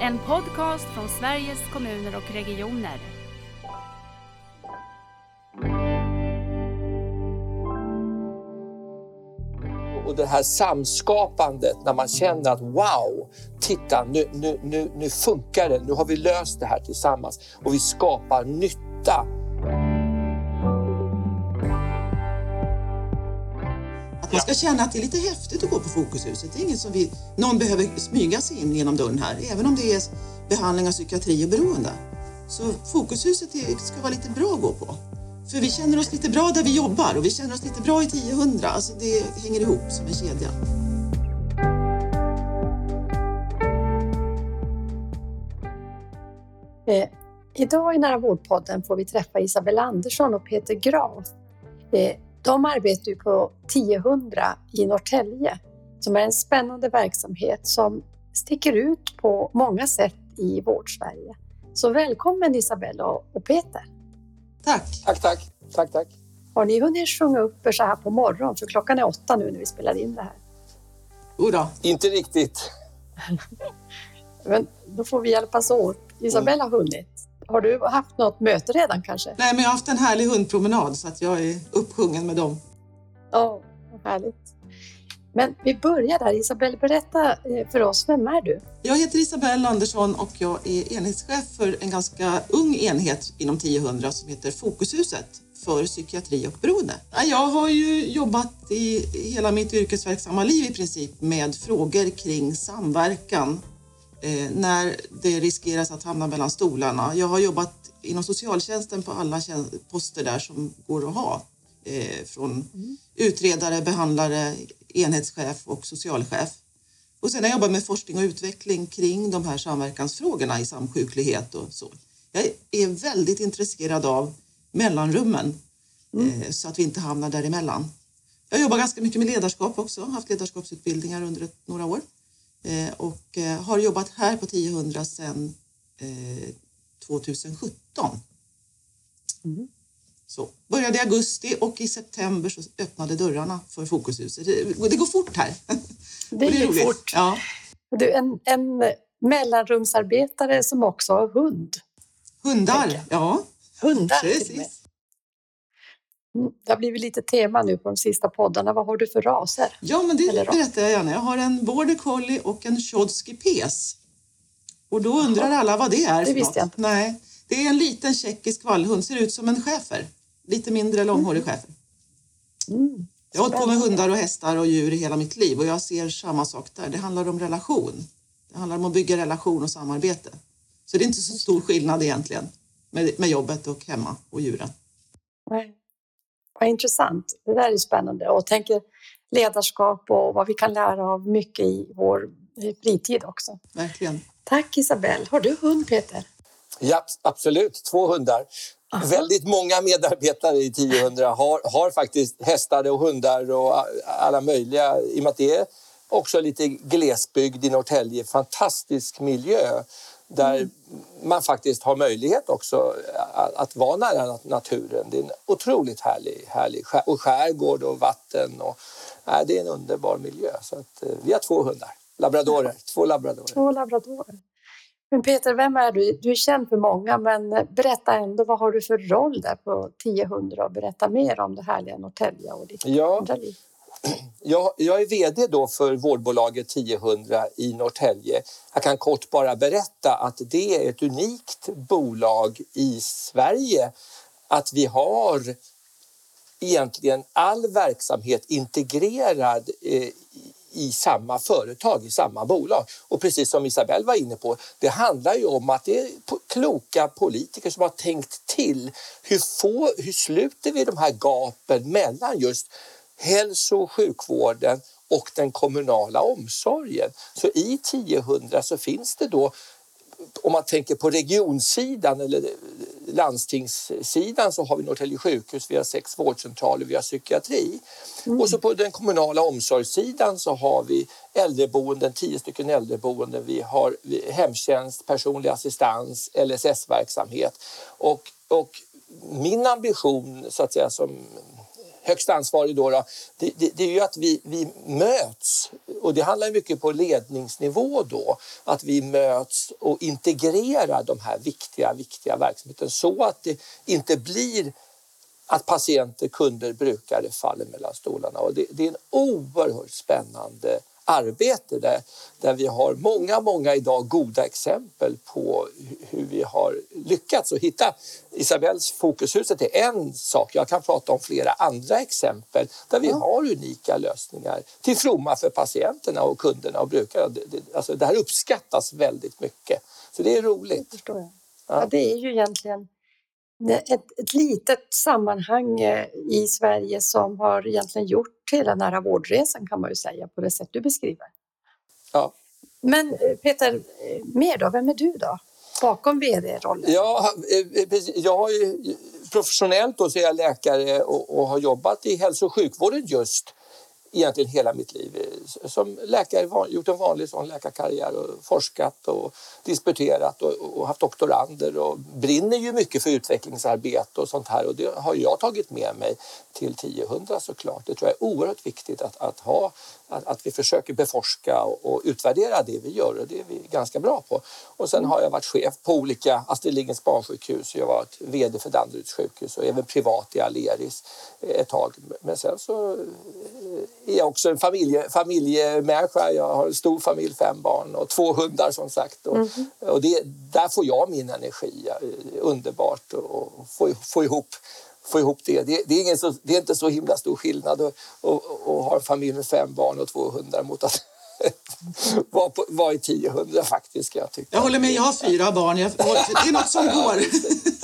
En podcast från Sveriges kommuner och regioner. Och det här samskapandet när man känner att wow, titta nu, nu, nu, nu funkar det, nu har vi löst det här tillsammans och vi skapar nytta. Man ska känna att det är lite häftigt att gå på Fokushuset. Det är inget som vi, någon behöver smyga sig in genom dörren här, även om det är behandling av psykiatri och beroende. Så Fokushuset är, ska vara lite bra att gå på. För vi känner oss lite bra där vi jobbar och vi känner oss lite bra i 1000. Alltså det hänger ihop som en kedja. Eh, idag i Nära vårdpodden får vi träffa Isabella Andersson och Peter Graf. Eh, de arbetar ju på 1000 i Norrtälje som är en spännande verksamhet som sticker ut på många sätt i Vårdsverige. Så välkommen Isabella och Peter. Tack! Tack, tack. tack, tack. Har ni hunnit sjunga upp er så här på morgonen? För klockan är åtta nu när vi spelar in det här. Jodå. Inte riktigt. Men då får vi hjälpas åt. Isabella har hunnit. Har du haft något möte redan kanske? Nej, men jag har haft en härlig hundpromenad så att jag är uppsjungen med dem. Ja, vad härligt. Men vi börjar där. Isabella, berätta eh, för oss, vem är du? Jag heter Isabelle Andersson och jag är enhetschef för en ganska ung enhet inom 1000 som heter Fokushuset för psykiatri och beroende. Jag har ju jobbat i hela mitt yrkesverksamma liv i princip med frågor kring samverkan eh, när det riskeras att hamna mellan stolarna. Jag har jobbat inom socialtjänsten på alla poster där som går att ha. Eh, från utredare, behandlare, enhetschef och socialchef. Och sen har jag jobbat med forskning och utveckling kring de här samverkansfrågorna i samsjuklighet och så. Jag är väldigt intresserad av mellanrummen eh, så att vi inte hamnar däremellan. Jag jobbar ganska mycket med ledarskap också, haft ledarskapsutbildningar under ett, några år och eh, har jobbat här på 1000 sedan eh, 2017. Mm. Så började i augusti och i september så öppnade dörrarna för Fokushuset. Det, det går fort här. Det är gick fort. Ja. Du, en, en mellanrumsarbetare som också har hund. Hundar, ja. Hundar. Precis. Mm, Det har blivit lite tema nu på de sista poddarna. Vad har du för raser? Ja, men det Eller ras. berättar jag gärna. Jag har en border collie och en tjodsky pes. Och då undrar alla vad det är det visste jag inte. Nej, det är en liten tjeckisk vallhund. Ser ut som en schäfer. Lite mindre långhårig schäfer. Mm. Jag har hållit på med hundar och hästar och djur i hela mitt liv och jag ser samma sak där. Det handlar om relation. Det handlar om att bygga relation och samarbete. Så det är inte så stor skillnad egentligen med, med jobbet och hemma och djuren. Nej. Vad intressant. Det där är spännande. Och tänker ledarskap och vad vi kan lära av mycket i vår eh, fritid också. Verkligen. Tack Isabelle. Har du hund Peter? Ja, absolut. Två hundar. Aha. Väldigt många medarbetare i 1000 har, har faktiskt hästar och hundar och alla möjliga. I och med att det är också lite glesbygd i Norrtälje, fantastisk miljö där man faktiskt har möjlighet också att, att vara nära nat- naturen. Det är en otroligt härlig, härlig skär, och skärgård och vatten. Och, nej, det är en underbar miljö. Så att, eh, vi har två hundar, labradorer, två labradorer. Två labradorer. Men Peter, vem är du? Du är känd för många, men eh, berätta ändå, vad har du för roll där på 1000 och berätta mer om det härliga Norrtälje och ditt Ja. liv. Jag, jag är VD då för vårdbolaget 1000 i Norrtälje. Jag kan kort bara berätta att det är ett unikt bolag i Sverige. Att vi har egentligen all verksamhet integrerad eh, i- samma företag, i samma bolag. Och precis som Isabelle var inne på, det handlar ju om att det är kloka politiker som har tänkt till. Hur, få, hur sluter vi de här gapen mellan just hälso och sjukvården och den kommunala omsorgen? Så i 1000 så finns det då om man tänker på regionsidan eller landstingssidan så har vi Norrtälje sjukhus, vi har sex vårdcentraler, vi har psykiatri. Och så på den kommunala omsorgssidan så har vi äldreboenden, tio stycken äldreboenden, vi har hemtjänst, personlig assistans, LSS-verksamhet. Och, och min ambition så att säga som högst ansvarig då, då det, det, det, är ju att vi, vi möts och det handlar mycket på ledningsnivå då, att vi möts och integrerar de här viktiga, viktiga verksamheterna så att det inte blir att patienter, kunder, brukare faller mellan stolarna. Och det, det är en oerhört spännande arbete där, där vi har många, många idag goda exempel på hur vi har lyckats och hitta. Isabells Fokushuset är en sak. Jag kan prata om flera andra exempel där vi har unika lösningar till fromma för patienterna och kunderna och brukarna. Alltså det här uppskattas väldigt mycket. Så det är roligt. Det förstår jag. Ja. ja det är ju egentligen ett, ett litet sammanhang eh, i Sverige som har egentligen gjort hela nära vårdresan kan man ju säga på det sätt du beskriver. Ja. Men eh, Peter, eh, mer då? Vem är du då? Bakom vd-rollen? Ja, jag ju, professionellt då så är jag läkare och, och har jobbat i hälso och sjukvården just egentligen hela mitt liv. Eh, som läkare gjort en vanlig sån läkarkarriär och forskat och disputerat och, och, haft doktorander och brinner ju mycket för utvecklingsarbete och sånt här och det har jag tagit med mig till 1000 såklart. Det tror jag är oerhört viktigt att, att ha att, att, vi försöker beforska och, och, utvärdera det vi gör och det är vi ganska bra på. Och sen har jag varit chef på olika Astrid Lindgrens barnsjukhus, jag har varit VD för Danderyds sjukhus och även privat i Aleris ett tag. Men sen så är jag också en familje, familjemänniska. Jag har en stor familj, fem barn och två hundar som sagt. Och, mm. och det, där får jag min energi. Underbart att få, få ihop få ihop det. Det, det, är, ingen så, det är inte så himla stor skillnad att, ha en familj med fem barn och två hundar mot att vara, på, vara i 1000 faktiskt. Jag, tycka. jag håller med, jag har fyra barn. Jag, det är något som går.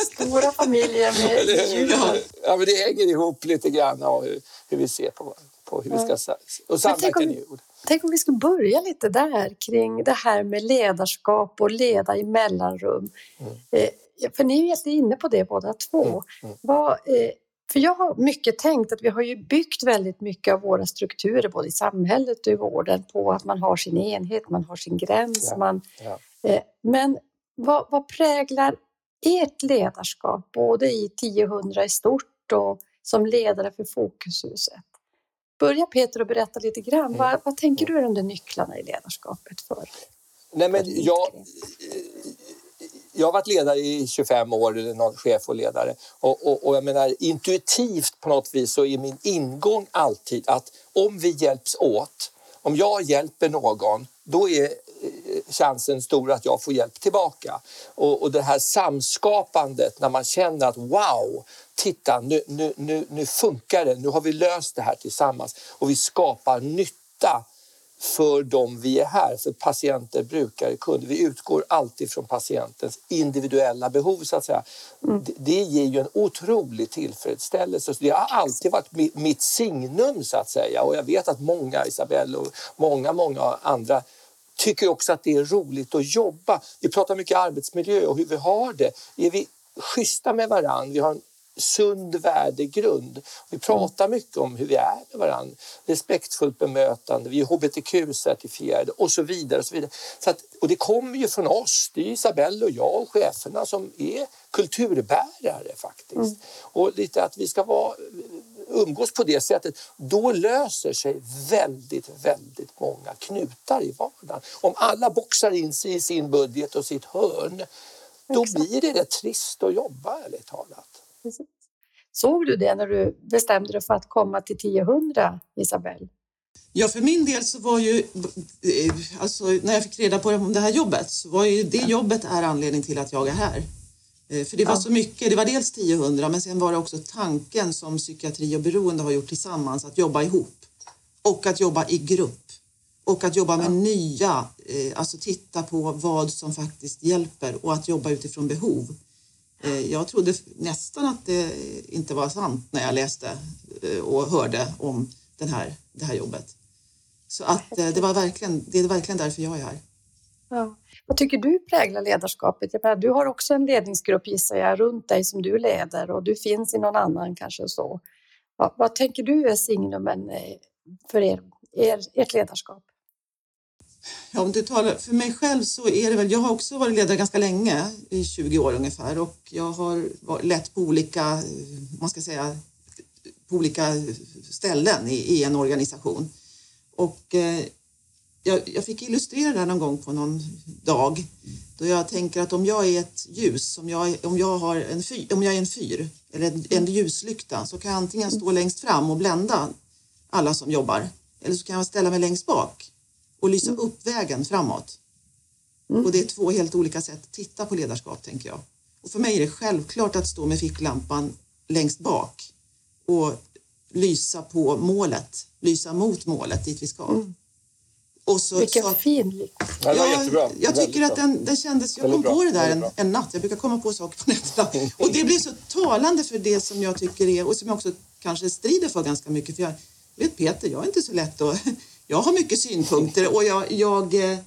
Stora familjer med djur. Ja, ja, men det hänger ihop lite grann av hur, hur vi ser på, på hur vi ska och samverka i ord. Tänk om vi skulle börja lite där kring det här med ledarskap och leda i mellanrum. Mm. För ni är inne på det båda två. Mm, mm. Vad, eh, för jag har mycket tänkt att vi har ju byggt väldigt mycket av våra strukturer både i samhället och i vården på att man har sin enhet, man har sin gräns. Ja, man, ja. Eh, men vad, vad präglar ert ledarskap både i 1000 i stort och som ledare för Fokushuset? Börja Peter och berätta lite grann. Mm. Vad, vad tänker du är de nycklarna i ledarskapet för? Nej, men jag, jag har varit ledare i 25 år, eller någon chef och ledare. Och, och, och, jag menar intuitivt på något vis så är min ingång alltid att om vi hjälps åt, om jag hjälper någon, då är eh, chansen stor att jag får hjälp tillbaka. Och, och det här samskapandet när man känner att wow, titta nu, nu, nu, nu funkar det, nu har vi löst det här tillsammans och vi skapar nytta för dem vi är här, för patienter, brukare, kunder. Vi utgår alltid från patientens individuella behov så att säga. Mm. Det, det, ger ju en otrolig tillfredsställelse. Så det har alltid varit mitt signum så att säga och jag vet att många, Isabelle och många, många andra tycker också att det är roligt att jobba. Vi pratar mycket arbetsmiljö och hur vi har det. Är vi schyssta med varandra, vi har en sund värdegrund. Vi pratar mycket om hur vi är med varandra. Respektfullt bemötande, vi är hbtq-certifierade och så vidare. Och, så vidare. Så att, och det kommer ju från oss, det är Isabelle och jag och cheferna som är kulturbärare faktiskt. Mm. Och lite att vi ska vara, umgås på det sättet, då löser sig väldigt, väldigt många knutar i vardagen. Om alla boxar in sig i sin budget och sitt hörn, då Exakt. blir det rätt trist att jobba ärligt talat. Precis. Såg du det när du bestämde dig för att komma till 1000, Isabelle? Ja, för min del så var ju, eh, alltså när jag fick reda på det här jobbet, så var ju det jobbet är anledning till att jag är här. Eh, för det var ja. så mycket, det var dels 1000 men sen var det också tanken som psykiatri och beroende har gjort tillsammans, att jobba ihop och att jobba i grupp och att jobba med ja. nya, eh, alltså titta på vad som faktiskt hjälper och att jobba utifrån behov. Eh, jag trodde nästan att det inte var sant när jag läste eh, och hörde om den här, det här jobbet. Så att eh, det, var verkligen, det är verkligen därför jag är här. Ja. Vad tycker du präglar ledarskapet? Jag menar, du har också en ledningsgrupp gissar jag runt dig som du leder och du finns i någon annan kanske så. Vad, vad tänker du är signumen för er, er, ert ledarskap? Ja, om du talar för mig själv så är det väl, jag har också varit ledare ganska länge, i 20 år ungefär och jag har lett på olika, eh, man ska säga, på olika ställen i, i en organisation. Och eh, jag, jag, fick illustrera det här någon gång på någon dag då jag tänker att om jag är ett ljus, om jag, om jag, har en, fyr, om jag är en fyr eller en, en ljuslykta så kan jag antingen stå längst fram och blända alla som jobbar eller så kan jag ställa mig längst bak och lysa mm. upp vägen framåt. Mm. Och det är två helt olika sätt att titta på ledarskap tänker jag. Och för mig är det självklart att stå med ficklampan längst bak och lysa på målet, lysa mot målet dit vi ska. Mm. Och så, Vilken så, fin liknelse. Ja, ja, jättebra. Jag tycker att den, den kändes... Jag kom på det där en, en, natt. Jag brukar komma på saker på nätterna. Och det blir så talande för det som jag tycker är och som jag också kanske strider för ganska mycket. För jag vet Peter, jag är inte så lätt att... Jag har mycket synpunkter och jag, jag eh,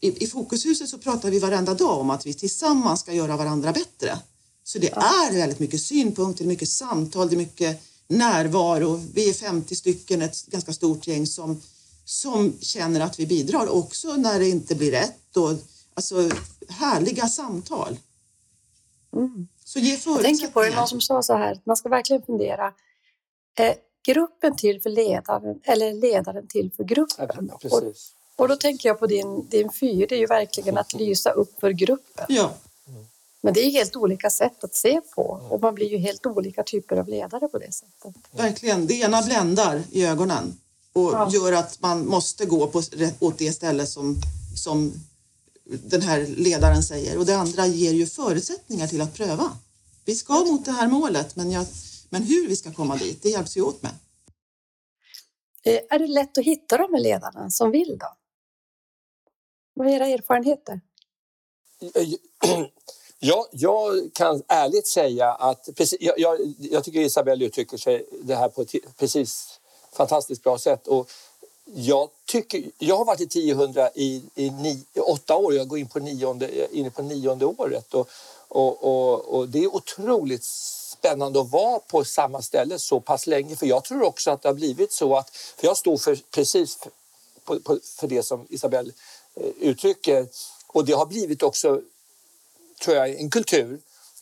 i, i Fokushuset så pratar vi varenda dag om att vi tillsammans ska göra varandra bättre. Så det är väldigt mycket synpunkter, mycket samtal, det är mycket närvaro. Vi är 50 stycken, ett ganska stort gäng som, som känner att vi bidrar också när det inte blir rätt. Och, alltså härliga samtal. Mm. Så ge Jag tänker på det, någon som sa så här, man ska verkligen fundera. Är gruppen till för ledaren eller ledaren till för gruppen? Ja, precis. Och då tänker jag på din, din fyr, det är ju verkligen att lysa upp för gruppen. Ja. Men det är helt olika sätt att se på och man blir ju helt olika typer av ledare på det sättet. Verkligen, det ena bländar i ögonen och ja. gör att man måste gå på, åt det ställe som, som den här ledaren säger och det andra ger ju förutsättningar till att pröva. Vi ska mot det här målet men, jag, men hur vi ska komma dit, det hjälps vi åt med. Eh, är det lätt att hitta de här ledarna som vill då? Vad är era erfarenheter? Ja, jag kan ärligt säga att precis, jag, jag, jag tycker Isabelle uttrycker sig det här på ett precis fantastiskt bra sätt. Och jag, tycker, jag har varit i 1000 i, i ni, åtta år, jag går in på nionde, inne på nionde året. Och, och, och, och, det är otroligt spännande att vara på samma ställe så pass länge. För jag tror också att det har blivit så att, för jag står för precis på, på, för det som Isabelle Eh, uttrycker. Och det har blivit också, tror jag, en kultur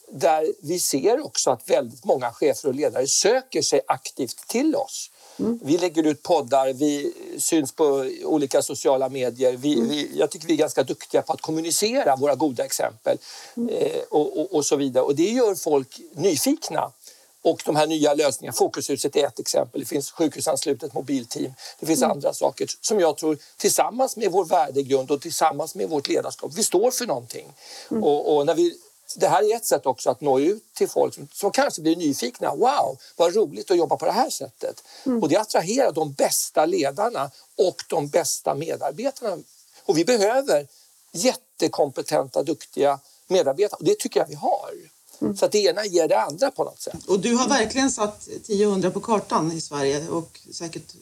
där vi ser också att väldigt många chefer och ledare söker sig aktivt till oss. Mm. Vi lägger ut poddar, vi syns på olika sociala medier. Vi, mm. vi, jag tycker vi är ganska duktiga på att kommunicera våra goda exempel mm. eh, och, och, och, så vidare. Och det gör folk nyfikna. Och de här nya lösningarna, Fokushuset är ett exempel, det finns sjukhusanslutet mobilteam, det finns mm. andra saker som jag tror tillsammans med vår värdegrund och tillsammans med vårt ledarskap, vi står för någonting. Mm. Och, och, när vi, det här är ett sätt också att nå ut till folk som, som kanske blir nyfikna. Wow, vad roligt att jobba på det här sättet. Mm. Och det attraherar de bästa ledarna och de bästa medarbetarna. Och vi behöver jättekompetenta, duktiga medarbetare och det tycker jag vi har. Mm. Så att det ena ger det andra på något sätt. Och du har verkligen satt 1000 på kartan i Sverige och säkert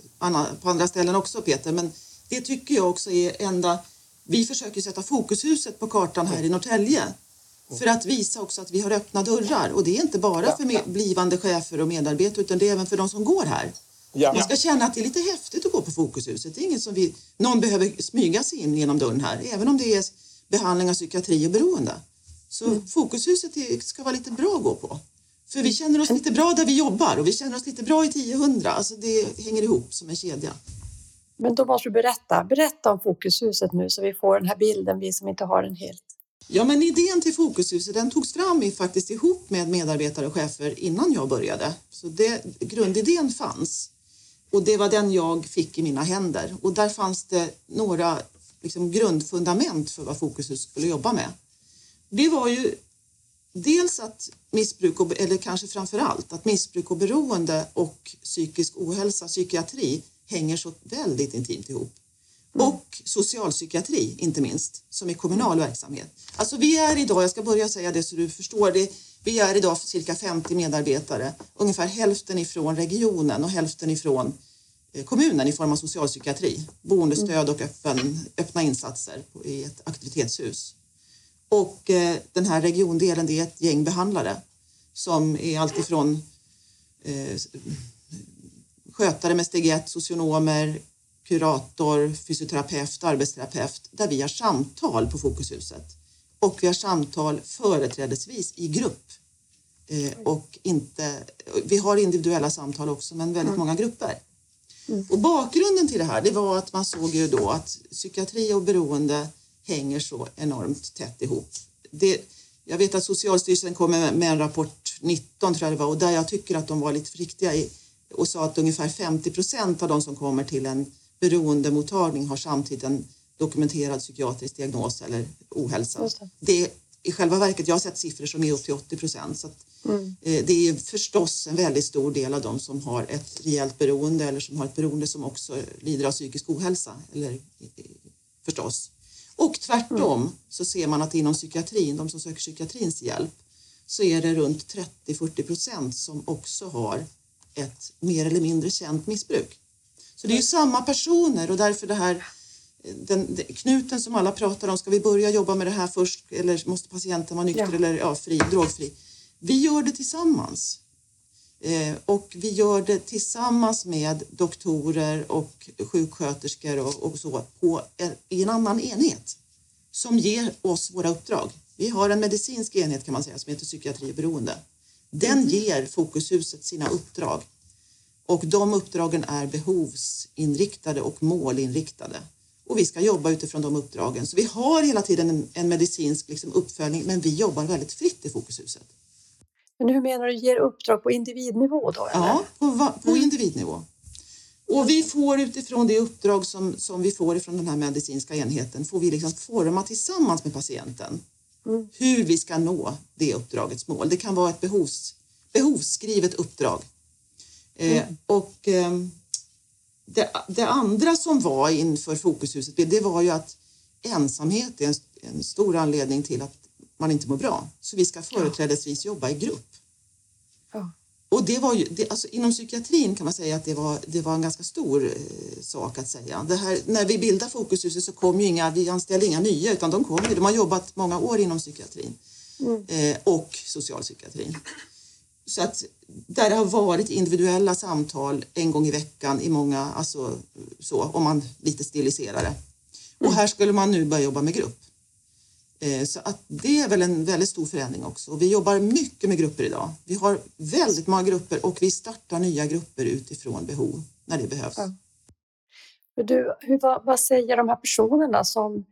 på andra ställen också Peter. Men det tycker jag också är enda... Vi försöker sätta Fokushuset på kartan här i Norrtälje för att visa också att vi har öppna dörrar och det är inte bara för blivande chefer och medarbetare utan det är även för de som går här. Ja. Man ska känna att det är lite häftigt att gå på Fokushuset. Det är inget som vi, någon behöver smyga sig in genom dörren här, även om det är behandling av psykiatri och beroende. Så mm. Fokushuset ska vara lite bra att gå på. För vi känner oss lite bra där vi jobbar och vi känner oss lite bra i 1000. Alltså det hänger ihop som en kedja. Men då måste du berätta. Berätta om Fokushuset nu så vi får den här bilden, vi som inte har den helt. Ja, men idén till Fokushuset den togs fram faktiskt ihop med medarbetare och chefer innan jag började. Så det, grundidén fanns och det var den jag fick i mina händer. Och där fanns det några liksom, grundfundament för vad Fokushuset skulle jobba med det var ju dels att missbruk, och, eller kanske framför allt att missbruk och beroende och psykisk ohälsa, psykiatri, hänger så väldigt intimt ihop. Mm. Och socialpsykiatri, inte minst, som är kommunal verksamhet. Alltså vi är idag, jag ska börja säga det så du förstår det, vi är idag cirka 50 medarbetare, ungefär hälften ifrån regionen och hälften ifrån eh, kommunen i form av socialpsykiatri, boendestöd mm. och öppen, öppna insatser i ett aktivitetshus. Och eh, den här regiondelen det är ett gäng behandlare som är alltifrån eh, skötare med steg 1, socionomer, kurator, fysioterapeut, arbetsterapeut där vi har samtal på Fokushuset. Och vi har samtal företrädesvis i grupp. Eh, och inte, vi har individuella samtal också, men väldigt många grupper. Och bakgrunden till det här det var att man såg ju då att psykiatri och beroende hänger så enormt tätt ihop. Det, jag vet att Socialstyrelsen kom med, med en rapport 19 tror jag det var och där jag tycker att de var lite försiktiga i, och sa att ungefär 50 procent av de som kommer till en beroendemottagning har samtidigt en dokumenterad psykiatrisk diagnos eller ohälsa. Det. Det är i själva verket, jag har sett siffror som är upp till 80 procent. Så att, eh, det är förstås en väldigt stor del av de som har ett rejält beroende eller som har ett beroende som också lider av psykisk ohälsa. Eller, förstås. Och tvärtom så ser man att inom psykiatrin, de som söker psykiatrins hjälp, så är det runt 30-40 procent som också har ett mer eller mindre känt missbruk. Så det är ju samma personer och därför det här den, knuten som alla pratar om, ska vi börja jobba med det här först eller måste patienten vara nykter Ja. eller ja, fri, drogfri? Vi gör det tillsammans. Eh, och vi gör det tillsammans med doktorer och sjuksköterskor och, och så på en, i en annan enhet som ger oss våra uppdrag. Vi har en medicinsk enhet kan man säga som heter psykiatri och beroende. Den ger Fokushuset sina uppdrag och de uppdragen är behovsinriktade och målinriktade. Och vi ska jobba utifrån de uppdragen. Så vi har hela tiden en, en medicinsk liksom, uppföljning men vi jobbar väldigt fritt i Fokushuset. Men hur menar du, ger uppdrag på individnivå då? Eller? Ja, på, på individnivå. Och vi får utifrån det uppdrag som, som vi får ifrån den här medicinska enheten får vi liksom forma tillsammans med patienten hur vi ska nå det uppdragets mål. Det kan vara ett behovs, behovsskrivet uppdrag. Eh, och ehm, det, det andra som var inför Fokushuset, det var ju att ensamhet är en, en stor anledning till att man inte mår bra. Så vi ska företrädesvis jobba i grupp. Ja. Och det var ju, det, alltså inom psykiatrin kan man säga att det var, det var en ganska stor eh, sak att säga. Det här, när vi bildade Fokushuset så kom ju inga, vi anställde inga nya utan de kom ju, de har jobbat många år inom psykiatrin eh, och socialpsykiatrin. Så att där det har varit individuella samtal en gång i veckan i många, alltså så, om man lite stiliserar det. Och här skulle man nu börja jobba med grupp. Eh, Så att det är väl en väldigt stor förändring också. Vi jobbar mycket med grupper idag. Vi har väldigt många grupper och vi startar nya grupper utifrån behov när det behövs. Ja. Du, hur, vad, vad säger de här personerna som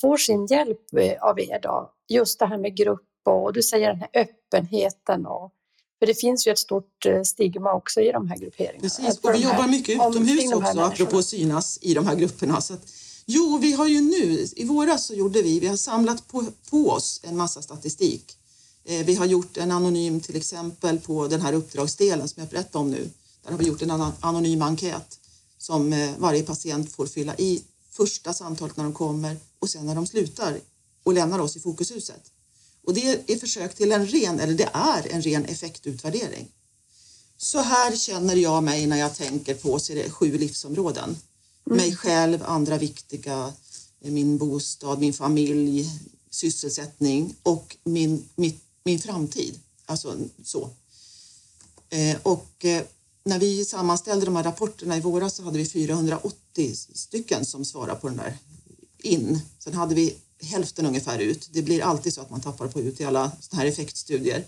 får sin hjälp eh, av er då? Just det här med grupp och du säger den här öppenheten och för det finns ju ett stort eh, stigma också i de här grupperingarna. Precis, och vi här- jobbar mycket om- utomhus också, apropå att synas i de här grupperna. Så att, jo, vi har ju nu, i våras så gjorde vi, vi har samlat på, på oss en massa statistik. Eh, vi har gjort en anonym till exempel på den här uppdragsdelen som jag berättade om nu. Där har vi gjort en anonym enkät som eh, varje patient får fylla i första samtalet när de kommer och sen när de slutar och lämnar oss i Fokushuset. Och det är försök till en ren, eller det är en ren effektutvärdering. Så här känner jag mig när jag tänker på sju livsområden. Mig själv, andra viktiga, min bostad, min familj, sysselsättning och min, min, min framtid. Alltså så. Eh, och eh, när vi sammanställde de här rapporterna i våras så hade vi 480 stycken som svarade på den där in. Sen hade vi hälften ungefär ut. Det blir alltid så att man tappar på ut i alla såna här effektstudier.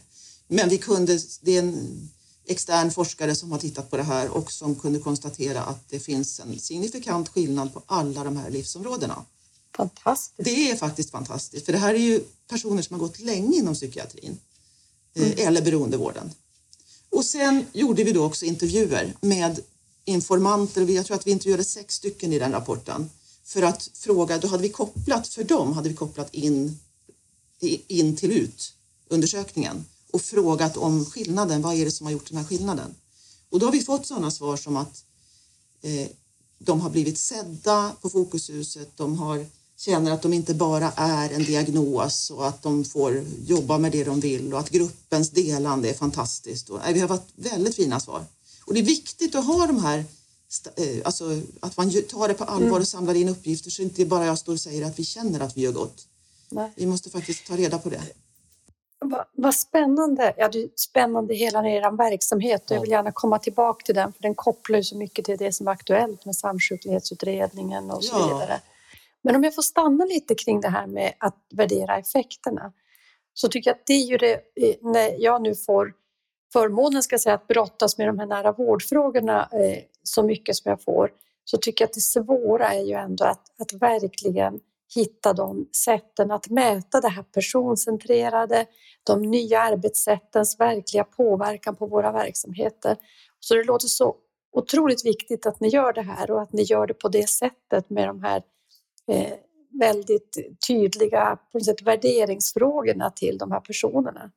Men vi kunde, det är en extern forskare som har tittat på det här och som kunde konstatera att det finns en signifikant skillnad på alla de här livsområdena. Fantastiskt. Det är faktiskt fantastiskt, för det här är ju personer som har gått länge inom psykiatrin eh, eller beroendevården. Och sen gjorde vi då också intervjuer med informanter. Jag tror att vi intervjuade sex stycken i den rapporten för att fråga. Då hade vi kopplat för dem hade vi kopplat in in till ut undersökningen och frågat om skillnaden. Vad är det som har gjort den här skillnaden? Och då har vi fått sådana svar som att eh, de har blivit sedda på Fokushuset. De har, känner att de inte bara är en diagnos och att de får jobba med det de vill och att gruppens delande är fantastiskt. Och, nej, vi har varit väldigt fina svar. Och det är viktigt att ha de här, alltså att man tar det på allvar och samlar in uppgifter så inte bara jag står och säger att vi känner att vi gör gott. Nej. Vi måste faktiskt ta reda på det. Vad, vad spännande. Ja, det är spännande hela er verksamhet och jag vill gärna komma tillbaka till den för den kopplar ju så mycket till det som är aktuellt med samsjuklighetsutredningen och så Ja. vidare. Men om jag får stanna lite kring det här med att värdera effekterna. så tycker jag att det är ju det, eh, när jag nu får förmånen ska säga, att brottas med de här nära vårdfrågorna eh, så mycket som jag får, så tycker jag att det svåra är ju ändå att, att verkligen hitta de sätten att mäta det här personcentrerade, de nya arbetssättens verkliga påverkan på våra verksamheter. Så det låter så otroligt viktigt att ni gör det här och att ni gör det på det sättet med de här eh, väldigt tydliga på något sätt, värderingsfrågorna till de här personerna.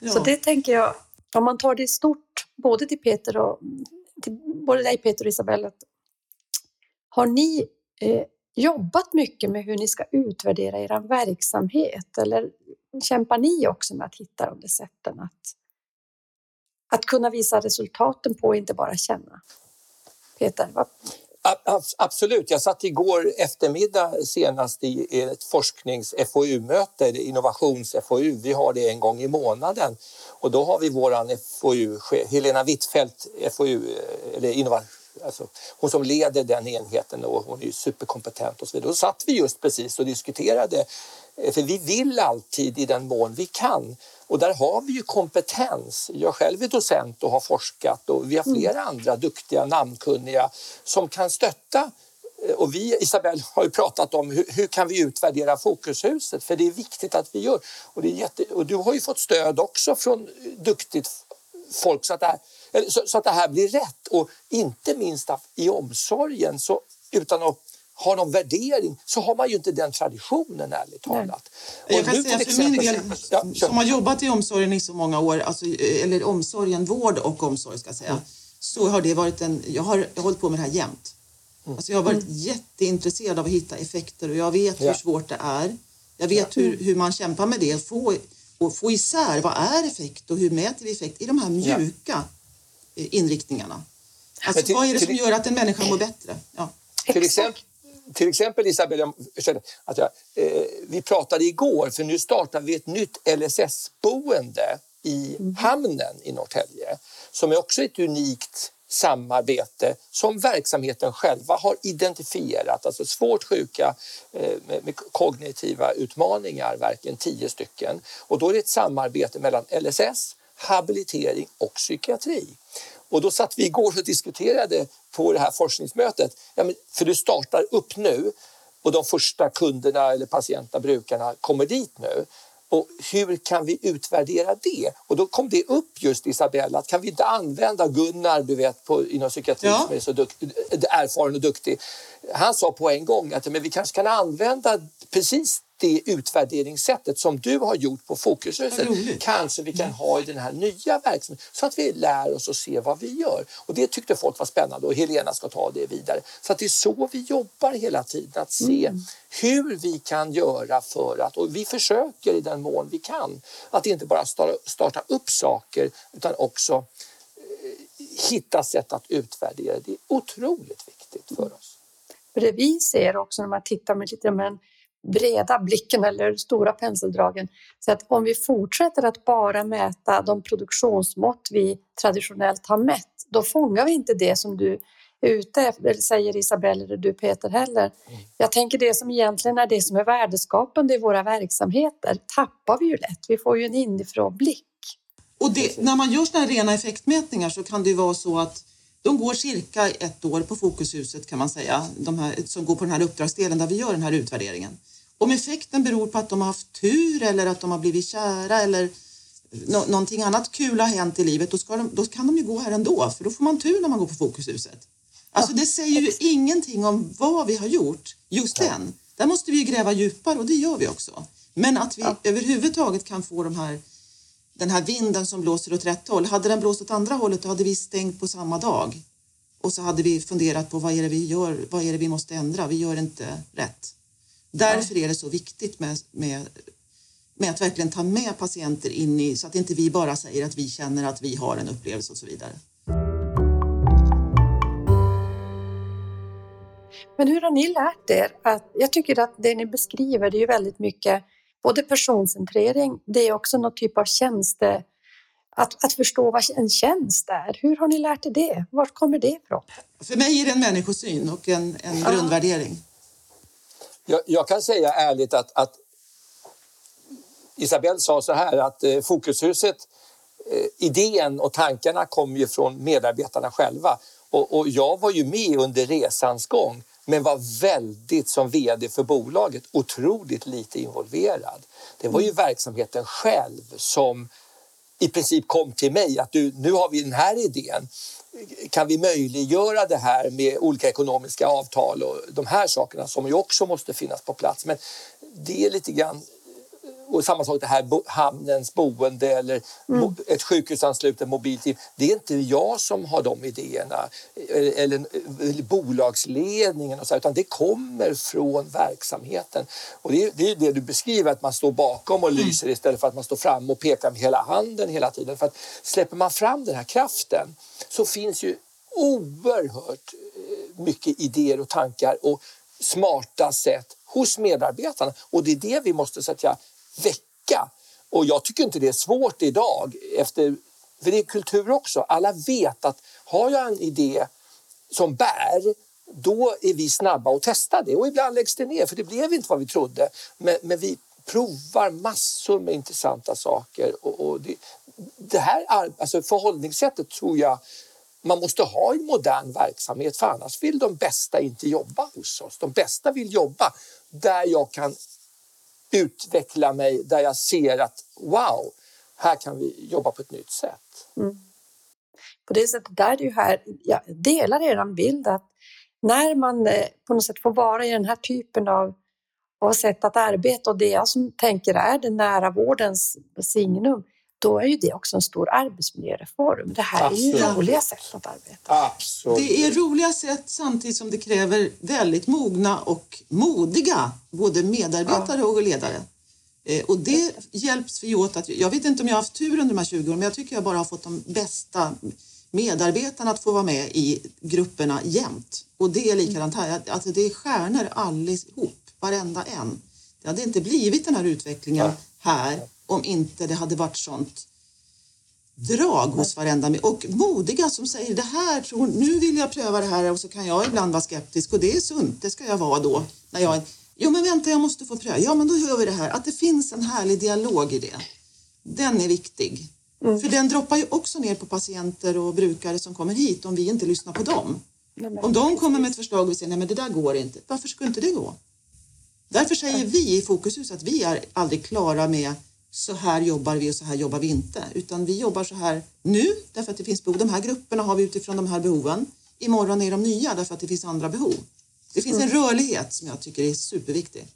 Ja. Så det tänker jag, om man tar det stort, både till Peter och till både dig Peter och Isabella, har ni eh, jobbat mycket med hur ni ska utvärdera er verksamhet eller kämpar ni också med att hitta de där sätten att, att kunna visa resultaten på och inte bara känna? Peter? Vad? Absolut. Jag satt igår eftermiddag senast i ett forsknings-FoU-möte, innovations-FoU. Vi har det en gång i månaden och då har vi våran FoU, Helena Wittfeldt, FoU, eh, eller innovations alltså, hon som leder den enheten och hon är superkompetent och så vidare. Då satt vi just precis och diskuterade, eh, för vi vill alltid i den mån vi kan och där har vi ju kompetens. Jag själv är docent och har forskat och vi har mm. flera andra duktiga, namnkunniga som kan stötta eh, och vi, Isabelle, har ju pratat om hur, hur, kan vi utvärdera Fokushuset? För det är viktigt att vi gör. Och, jätte, och du har ju fått stöd också från duktigt folk så att, det här, så, så att det här blir rätt. Och inte minst i omsorgen, så, utan att ha någon värdering så har man ju inte den traditionen ärligt talat. Jag kan säga för min del, ja, som har jobbat i omsorgen i så många år, alltså, eller omsorgen, vård och omsorg ska jag säga, mm. så har det varit en, jag har, jag har hållit på med det här jämt. Mm. Alltså jag har varit mm. jätteintresserad av att hitta effekter och jag vet ja. hur svårt det är. Jag vet ja. hur, hur man kämpar med det, få, och få isär vad är effekt och hur mäter vi effekt i de här mjuka ja. Inriktningarna. Alltså, till, vad är det som till, gör att en människa mår bättre? Ja. Till exempel, till exempel Isabella, att jag, eh, vi pratade igår, för nu startar vi ett nytt LSS-boende i mm. hamnen i Norrtälje som är också ett unikt samarbete som verksamheten själva har identifierat, alltså svårt sjuka eh, med kognitiva utmaningar, verkligen tio stycken. Och då är det ett samarbete mellan LSS, habilitering och psykiatri. Och då satt vi igår och diskuterade på det här forskningsmötet, ja, men, för du startar upp nu och de första kunderna eller patienterna, brukarna kommer dit nu. Och hur kan vi utvärdera det? Och då kom det upp just Isabella, att kan vi inte använda Gunnar, du vet, på, inom psykiatrin ja. som är så dukt, erfaren och duktig. Han sa på en gång att men vi kanske kan använda precis det utvärderingssättet som du har gjort på Fokushuset kanske vi kan mm. ha i den här nya verksamheten så att vi lär oss och ser vad vi gör. Och det tyckte folk var spännande och Helena ska ta det vidare. Så att det är så vi jobbar hela tiden, att se mm. hur vi kan göra för att, och vi försöker i den mån vi kan, att inte bara starta upp saker utan också eh, hitta sätt att utvärdera. Det är otroligt viktigt för oss. För det vi ser också när man tittar med lite med breda blicken eller stora penseldragen. Så att om vi fortsätter att bara mäta de produktionsmått vi traditionellt har mätt, då fångar vi inte det som du är ute efter, säger Isabelle eller du Peter heller. Jag tänker det som egentligen är det som är värdeskapande i våra verksamheter tappar vi ju lätt. Vi får ju en inifrån blick. Och det, när man gör sådana rena effektmätningar så kan det ju vara så att de går cirka ett år på Fokushuset kan man säga, de här, som går på den här uppdragsdelen där vi gör den här utvärderingen. Om effekten beror på att de har haft tur eller att de har blivit kära eller no någonting annat kul har hänt i livet, då, de, då, kan de ju gå här ändå, för då får man tur när man går på Fokushuset. Alltså det säger ju ingenting om vad vi har gjort just den. Där måste vi gräva djupare och det gör vi också. Men att vi ja. överhuvudtaget kan få de här, den här vinden som blåser åt rätt håll. Hade den blåst åt andra hållet då hade vi stängt på samma dag. Och så hade vi funderat på vad är det vi gör, vad är det vi måste ändra, vi gör inte rätt. Därför är det så viktigt med, med, med att verkligen ta med patienter in i, så att inte vi bara säger att vi känner att vi har en upplevelse och så vidare. Men hur har ni lärt er att, jag tycker att det ni beskriver det är ju väldigt mycket både personcentrering, det är också någon typ av tjänste, att, att förstå vad en tjänst är. Hur har ni lärt er det? Var kommer det ifrån? För mig är det en människosyn och en, en grundvärdering. Jag, jag, kan säga ärligt att, att Isabelle sa så här att eh, Fokushuset, eh, idén och tankarna kom ju från medarbetarna själva. Och, och jag var ju med under resans gång men var väldigt, som vd för bolaget, otroligt lite involverad. Det var ju mm. verksamheten själv som i princip kom till mig att du, nu har vi den här idén. Kan vi möjliggöra det här med olika ekonomiska avtal och de här sakerna som ju också måste finnas på plats. Men det är lite grann och samma sak det här hamnens boende eller mm. ett sjukhusanslutet mobilteam. Det är inte jag som har de idéerna eller, eller bolagsledningen och så, utan det kommer från verksamheten. Och det är, det är det du beskriver, att man står bakom och mm. lyser mm. istället för att man står fram och pekar med hela handen hela tiden. För att släpper man fram den här kraften så finns ju oerhört eh, mycket idéer och tankar och smarta sätt hos medarbetarna och det är det vi måste så att vecka. Och jag tycker inte det är svårt idag, efter, för det är kultur också. Alla vet att har jag en idé som bär, då är vi snabba att testa det. Och ibland läggs det ner, för det blev inte vad vi trodde. Men, men vi provar massor med intressanta saker. Och, och det, det, här alltså förhållningssättet tror jag man måste ha i modern verksamhet för annars vill de bästa inte jobba hos oss. De bästa vill jobba där jag kan utveckla mig där jag ser att wow, här kan vi jobba på ett nytt sätt. Mm. På det sättet där är det ju här, jag delar er bild att när man eh, på något sätt får vara i den här typen av, av sätt att arbeta och det jag som tänker är den nära vårdens signum, då är ju det också en stor arbetsmiljöreform. Det här Absolut. är ju roliga sätt att arbeta. Absolut. Det är roliga sätt samtidigt som det kräver väldigt mogna och modiga både medarbetare ja. och ledare. Eh, och det hjälps vi åt att, jag vet inte om jag har haft tur under de här 20 åren, men jag tycker jag bara har fått de bästa medarbetarna att få vara med i grupperna jämt. Och det är likadant här, alltså det är stjärnor allihop, varenda en. Det hade inte blivit den här utvecklingen här om inte det hade varit sånt drag hos varenda och modiga som säger det här, tror, nu vill jag pröva det här och så kan jag ibland vara skeptisk och det är sunt, det ska jag vara då. När jag, jo men vänta, jag måste få pröva. Ja men då gör vi det här. Att det finns en härlig dialog i det. Den är viktig. Mm. För den droppar ju också ner på patienter och brukare som kommer hit om vi inte lyssnar på dem. Om de kommer med ett förslag och vi säger nej men det där går inte. Varför skulle inte det gå? Därför säger vi i Fokushus att vi är aldrig klara med så här jobbar vi och så här jobbar vi inte. Utan vi jobbar så här nu därför att det finns behov. De här grupperna har vi utifrån de här behoven. Imorgon är de nya därför att det finns andra behov. Det finns en mm. rörlighet som jag tycker är superviktig.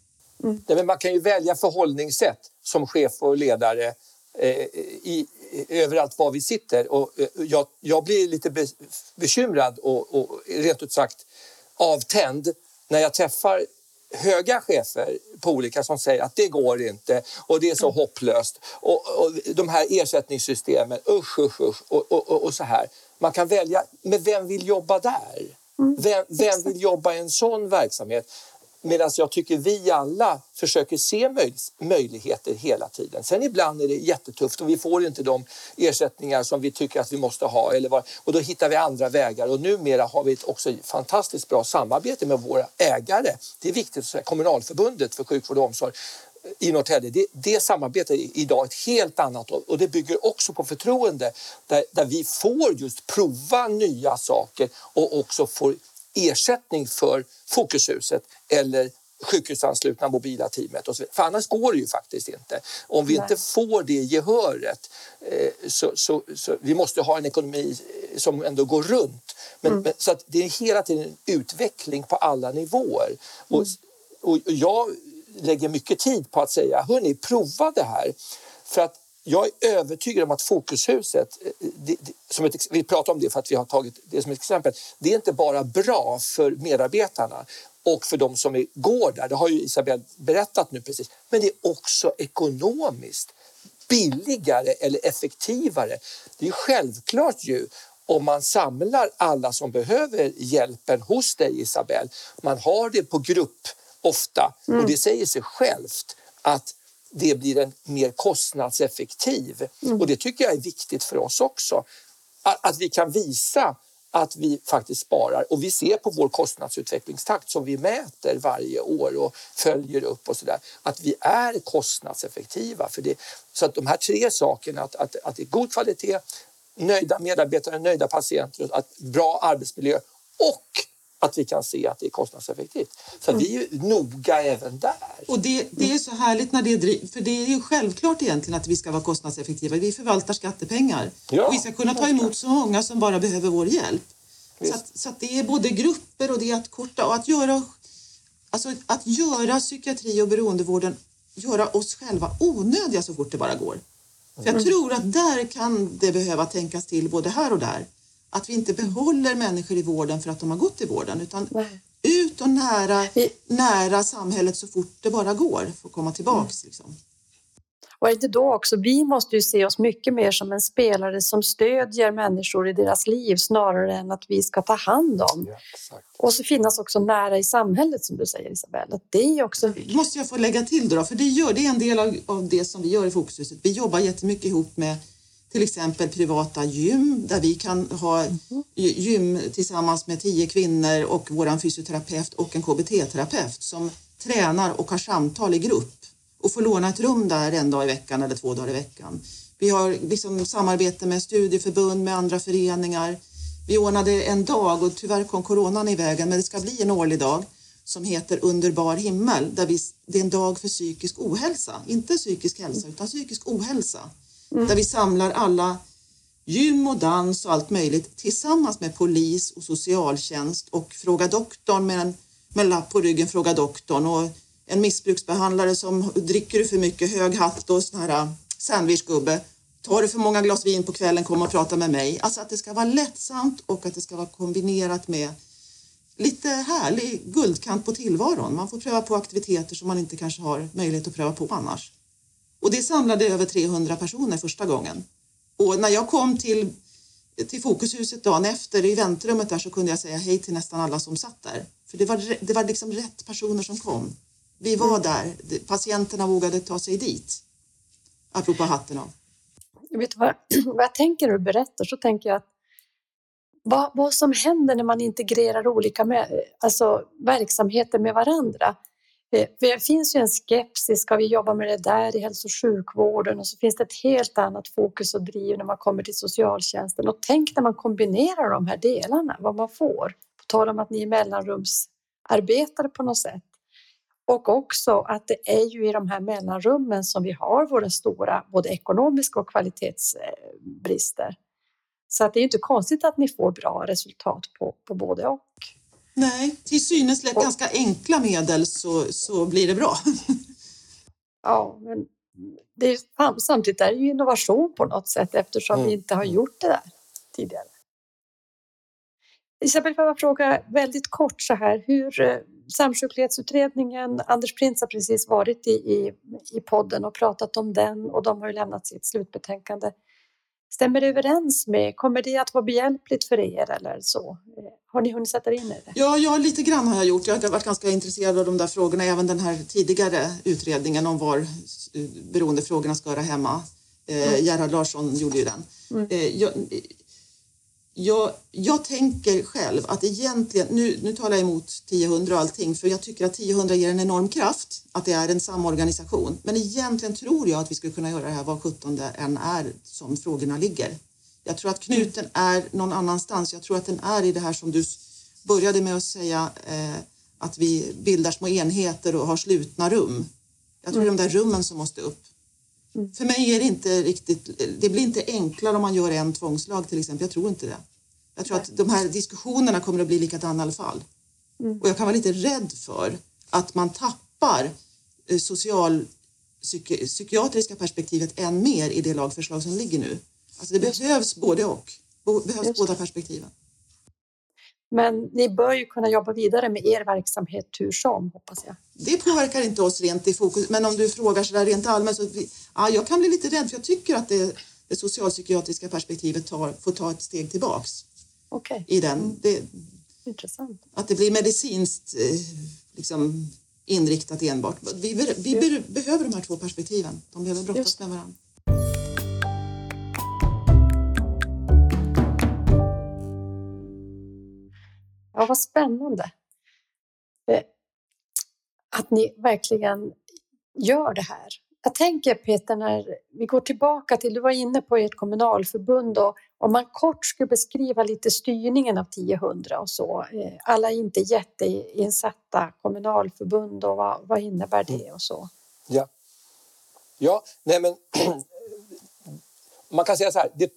Mm. Ja, men man kan ju välja förhållningssätt som chef och ledare eh, i, överallt var vi sitter. Och, eh, jag, jag blir lite be, bekymrad och, och rent ut sagt avtänd när jag träffar höga chefer på olika som säger att det går inte och det är så mm. hopplöst. Och, och de här ersättningssystemen, usch, usch, usch och, och, och, så här. Man kan välja, men vem vill jobba där? Mm. Vem, vem vill jobba i en sån verksamhet? Medan jag tycker vi alla försöker se möj möjligheter hela tiden. Sen ibland är det jättetufft och vi får inte de ersättningar som vi tycker att vi måste ha. Eller vad, och då hittar vi andra vägar och numera har vi också fantastiskt bra samarbete med våra ägare. Det är viktigt att säga. Kommunalförbundet för sjukvård och omsorg eh, i Norrtälje, det, det samarbetet är idag ett helt annat och det bygger också på förtroende där, där vi får just prova nya saker och också får ersättning för Fokushuset eller sjukhusanslutna mobila teamet. Och så För annars går det ju faktiskt inte. Om vi Nej. inte får det gehöret eh, så, så, så, vi måste ha en ekonomi som ändå går runt. Men, mm. men, så att det är hela tiden en utveckling på alla nivåer. Mm. Och, och jag lägger mycket tid på att säga, hörni, prova det här. För att jag är övertygad om att Fokushuset, eh, det, det, som ett, vi pratar om det för att vi har tagit det som ett exempel, det är inte bara bra för medarbetarna och för de som går där, det har ju Isabelle berättat nu precis, men det är också ekonomiskt billigare eller effektivare. Det är självklart ju om man samlar alla som behöver hjälpen hos dig Isabelle, man har det på grupp ofta mm. och det säger sig självt att det blir en mer kostnadseffektiv. Mm. Och det tycker jag är viktigt för oss också. Att, att vi kan visa att vi faktiskt sparar. Och vi ser på vår kostnadsutvecklingstakt som vi mäter varje år och följer upp och sådär, att vi är kostnadseffektiva. För det, så att de här tre sakerna, att, att, att det är god kvalitet, nöjda medarbetare, nöjda patienter, att bra arbetsmiljö och att vi kan se att det är kostnadseffektivt. Så mm. vi är noga även där. Och det, det är så härligt när det driv, för det är ju självklart egentligen att vi ska vara kostnadseffektiva. Vi förvaltar skattepengar ja. och vi ska kunna ta emot så många som bara behöver vår hjälp. Så, att, så att det är både grupper och det är att korta och att göra, alltså att göra psykiatri och beroendevården, göra oss själva onödiga så fort det bara går. För jag mm. tror att där kan det behöva tänkas till både här och där att vi inte behåller människor i vården för att de har gått i vården utan Nej. ut och nära, nära samhället så fort det bara går för att komma tillbaks. Mm. Liksom. Och är det då också, vi måste ju se oss mycket mer som en spelare som stödjer människor i deras liv snarare än att vi ska ta hand om. Ja, och så finnas också nära i samhället som du säger Isabella. Det är också. Måste jag få lägga till då, för det, gör, det är en del av, av det som vi gör i Fokushuset. Vi jobbar jättemycket ihop med till exempel privata gym där vi kan ha gym tillsammans med tio kvinnor och vår fysioterapeut och en KBT-terapeut som tränar och har samtal i grupp och får låna ett rum där en dag i veckan eller två dagar i veckan. Vi har liksom samarbete med studieförbund, med andra föreningar. Vi ordnade en dag och tyvärr kom coronan i vägen men det ska bli en årlig dag som heter Underbar himmel. Där vi, det är en dag för psykisk ohälsa, inte psykisk hälsa utan psykisk ohälsa. Mm. Där vi samlar alla gym och dans och allt möjligt tillsammans med polis och socialtjänst och Fråga doktorn med en med lapp på ryggen Fråga doktorn och en missbruksbehandlare som dricker du för mycket hög hatt och sån här äh, sandwichgubbe. Tar du för många glas vin på kvällen, kom och prata med mig. Alltså att det ska vara lättsamt och att det ska vara kombinerat med lite härlig guldkant på tillvaron. Man får pröva på aktiviteter som man inte kanske har möjlighet att pröva på annars. Och det samlade över 300 personer första gången. Och när jag kom till, till Fokushuset dagen efter i väntrummet där så kunde jag säga hej till nästan alla som satt där. För det var, det var liksom rätt personer som kom. Vi var mm. där, patienterna vågade ta sig dit. Apropå hatten av. Vet vad, vad jag tänker när du berättar så tänker jag att vad, vad som händer när man integrerar olika med, alltså, verksamheter med varandra. Eh, för det finns ju en skepsis, ska vi jobba med det där i hälso och sjukvården? Och så finns det ett helt annat fokus och driv när man kommer till socialtjänsten. Och tänk när man kombinerar de här delarna, vad man får. På tal om att ni är mellanrumsarbetare på något sätt. Och också att det är ju i de här mellanrummen som vi har våra stora både ekonomiska och kvalitetsbrister. Så att det är inte konstigt att ni får bra resultat på, på både och. Nej, till synes lätt ganska enkla medel så, så blir det bra. ja, men det är, samtidigt är det ju innovation på något sätt eftersom mm. vi inte har gjort det där tidigare. Isabel, får jag fråga väldigt kort så här, hur eh, Samsjuklighetsutredningen, Anders Printz har precis varit i, i, i podden och pratat om den och de har ju lämnat sitt slutbetänkande. Stämmer det överens med, kommer det att vara behjälpligt för er eller så? Har ni hunnit sätta er in i det? Ja, ja, lite grann har jag gjort. Jag har varit ganska intresserad av de där frågorna, även den här tidigare utredningen om var beroendefrågorna ska höra hemma. Eh, mm. Gerhard Larsson gjorde ju den. Mm. Eh, jag, jag, jag, tänker själv att egentligen, nu, nu talar jag emot 1000 och allting, för jag tycker att 1000 ger en enorm kraft, att det är en samorganisation. Men egentligen tror jag att vi skulle kunna göra det här var 17 än är som frågorna ligger. Jag tror att knuten är någon annanstans. Jag tror att den är i det här som du började med att säga, eh, att vi bildar små enheter och har slutna rum. Jag tror mm. det är de där rummen som måste upp. Mm. För mig är det inte riktigt, det blir inte enklare om man gör en tvångslag till exempel. Jag tror inte det. Jag tror att de här diskussionerna kommer att bli likadana i alla fall. Mm. Och jag kan vara lite rädd för att man tappar eh, social psyki psykiatriska perspektivet än mer i det lagförslag som ligger nu. Alltså det behövs både och. Behövs Just. båda perspektiven. Men ni bör ju kunna jobba vidare med er verksamhet hur som, hoppas jag. Det påverkar inte oss rent i fokus, men om du frågar så där rent allmänt så vi, ja, jag kan bli lite rädd för jag tycker att det, det socialpsykiatriska perspektivet tar, får ta ett steg tillbaks. Okay. I den. Det, Intressant. Att det blir medicinskt eh, liksom, inriktat enbart. Vi, vi, vi behöver de här två perspektiven. De behöver brottas med varandra. Ja, vad spännande. Eh, att ni verkligen gör det här. Jag tänker Peter, när vi går tillbaka till, du var inne på ert kommunalförbund och om man kort skulle beskriva lite styrningen av 1000 och så. Eh, alla är inte jätteinsatta kommunalförbund och vad, vad innebär det och så? Ja, ja nej men man kan säga så här, det,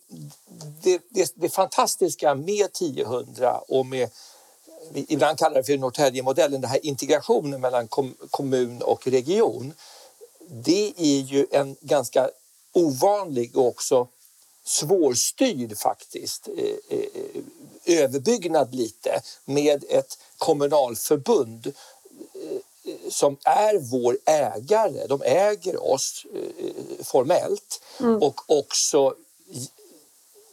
det, det, det fantastiska med 1000 och med ibland kallar det för Norrtäljemodellen, den här integrationen mellan kom, kommun och region. Det är ju en ganska ovanlig och också svårstyrd faktiskt eh, eh, överbyggnad lite med ett kommunalförbund eh, som är vår ägare. De äger oss formellt mm. och också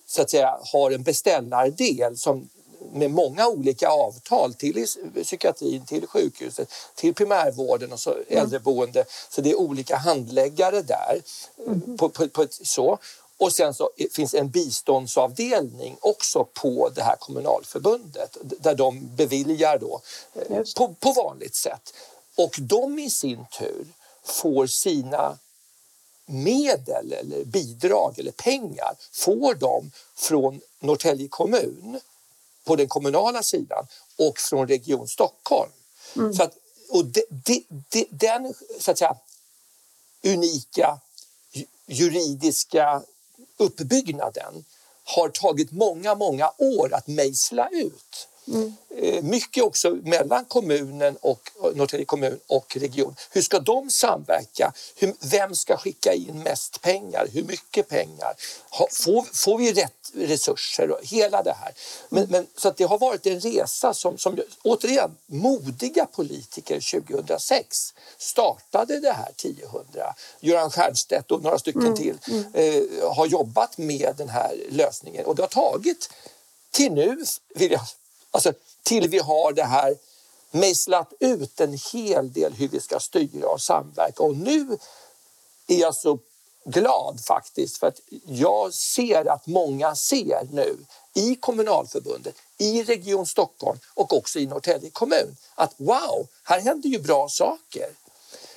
så att säga har en beställardel som med många olika avtal till psykiatrin, till sjukhuset, till primärvården och så mm. äldreboende. Så det är olika handläggare där. Mm. På, på, på ett, så. Och sen så finns en biståndsavdelning också på det här kommunalförbundet där de beviljar då eh, på, på vanligt sätt. Och de i sin tur får sina medel eller bidrag eller pengar får de från Norrtälje kommun på den kommunala sidan och från Region Stockholm. Mm. Så att, och de, de, de, den så att säga, unika juridiska uppbyggnaden har tagit många, många år att mejsla ut. Mm. Mycket också mellan kommunen och Norrtälje kommun och region. Hur ska de samverka? Hur, vem ska skicka in mest pengar? Hur mycket pengar? Får, får vi rätt resurser? Hela det här. Men, men, så att det har varit en resa som, som återigen modiga politiker 2006 startade det här 1000. Göran Stiernstedt och några stycken mm. till mm. eh, har jobbat med den här lösningen och det har tagit till nu vill jag Alltså till vi har det här mejslat ut en hel del hur vi ska styra och samverka. Och nu är jag så glad faktiskt för att jag ser att många ser nu i kommunalförbundet, i Region Stockholm och också i Norrtälje kommun att wow, här händer ju bra saker.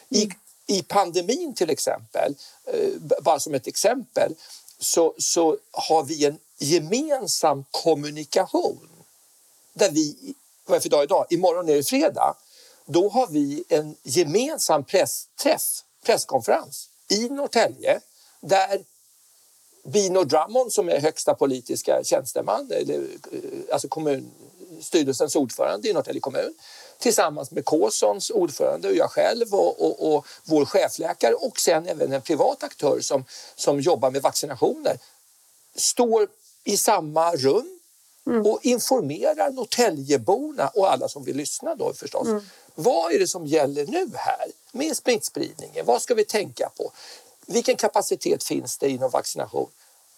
I, i pandemin till exempel, eh, bara som ett exempel, så, så har vi en gemensam kommunikation där vi, vad är för dag idag? Imorgon är det fredag. Då har vi en gemensam pressträff, presskonferens i Norrtälje där Bino Drummond som är högsta politiska tjänsteman, eller, eh, alltså kommunstyrelsens ordförande i Norrtälje kommun tillsammans med Kåsons ordförande och jag själv och, och, och, vår chefläkare och sen även en privat aktör som, som jobbar med vaccinationer står i samma rum mm. och informerar Norrtäljeborna och alla som vill lyssna då förstås. Mm. Vad är det som gäller nu här med smittspridningen? Vad ska vi tänka på? Vilken kapacitet finns det inom vaccination?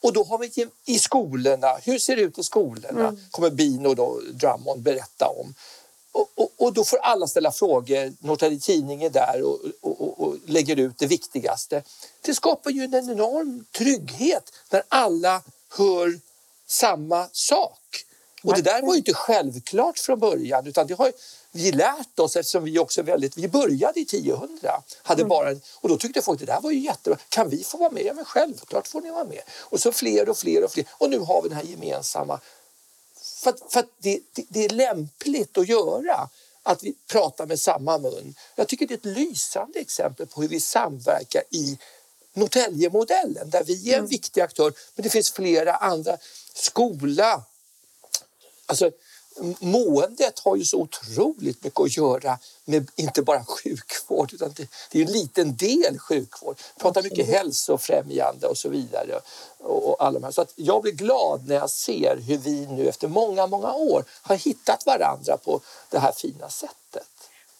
Och då har vi i skolorna, hur ser det ut i skolorna? Mm. kommer Bino då, Drummond berätta om. Och, och, och, då får alla ställa frågor. Norrtälje Tidning är där och, och, lägger ut det viktigaste. Det skapar ju en enorm trygghet när alla hör samma sak. Och det där var ju inte självklart från början utan det har vi lärt oss eftersom vi också väldigt, vi började i 1000 hade mm. bara, och då tyckte folk det där var ju jättebra, kan vi få vara med? Ja men självklart får ni vara med. Och så fler och fler och fler och nu har vi den här gemensamma. För, att, för att det, det, det, är lämpligt att göra att vi pratar med samma mun. Jag tycker det är ett lysande exempel på hur vi samverkar i Norrtäljemodellen där vi är en mm. viktig aktör men det finns flera andra skola. Alltså, måendet har ju så otroligt mycket att göra med inte bara sjukvård utan det, det är en liten del sjukvård. Vi pratar mycket hälsofrämjande och så vidare. Och, och alla de här. Så att jag blir glad när jag ser hur vi nu efter många, många år har hittat varandra på det här fina sättet.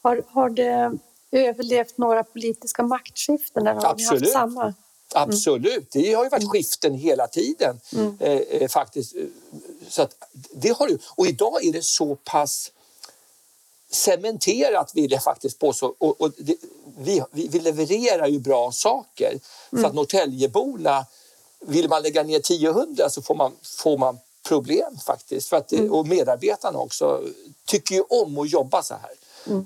Har, har det överlevt några politiska maktskiften? Eller har Absolut. Haft samma? Absolut, det har ju varit mm. skiften hela tiden mm. Eh, eh, faktiskt. Så att det har ju, och idag är det så pass cementerat vill jag faktiskt påstå. Och, och det, vi, vi, levererar ju bra saker. Mm. Så att Norrtäljeborna, vill man lägga ner 1000 så får man, får man problem faktiskt. För att, Och medarbetarna också tycker ju om att jobba så här. Mm.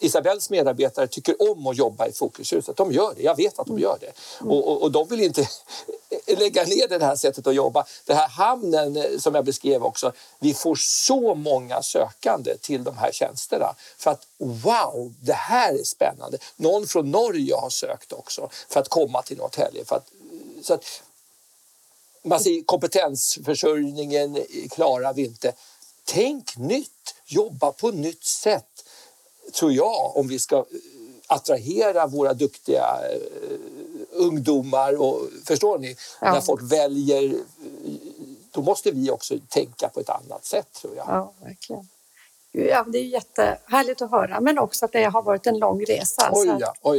Isabells medarbetare tycker om att jobba i Fokushuset. De gör det, jag vet att de gör det. Mm. Och, och, och, de vill inte lägga ner det här sättet att jobba. Den här hamnen eh, som jag beskrev också, vi får så många sökande till de här tjänsterna. För att wow, det här är spännande. Någon från Norge har sökt också för att komma till Norrtälje. För att, så att, man kompetensförsörjningen klarar vi inte. Tänk nytt, jobba på nytt sätt tror jag om vi ska eh, attrahera våra duktiga uh, ungdomar. Och, förstår ni? Ja. När folk väljer, då måste vi också tänka på ett annat sätt tror jag. Ja, verkligen. Ja, det är jättehärligt att höra, men också att det har varit en lång resa. Oj, ja, oj,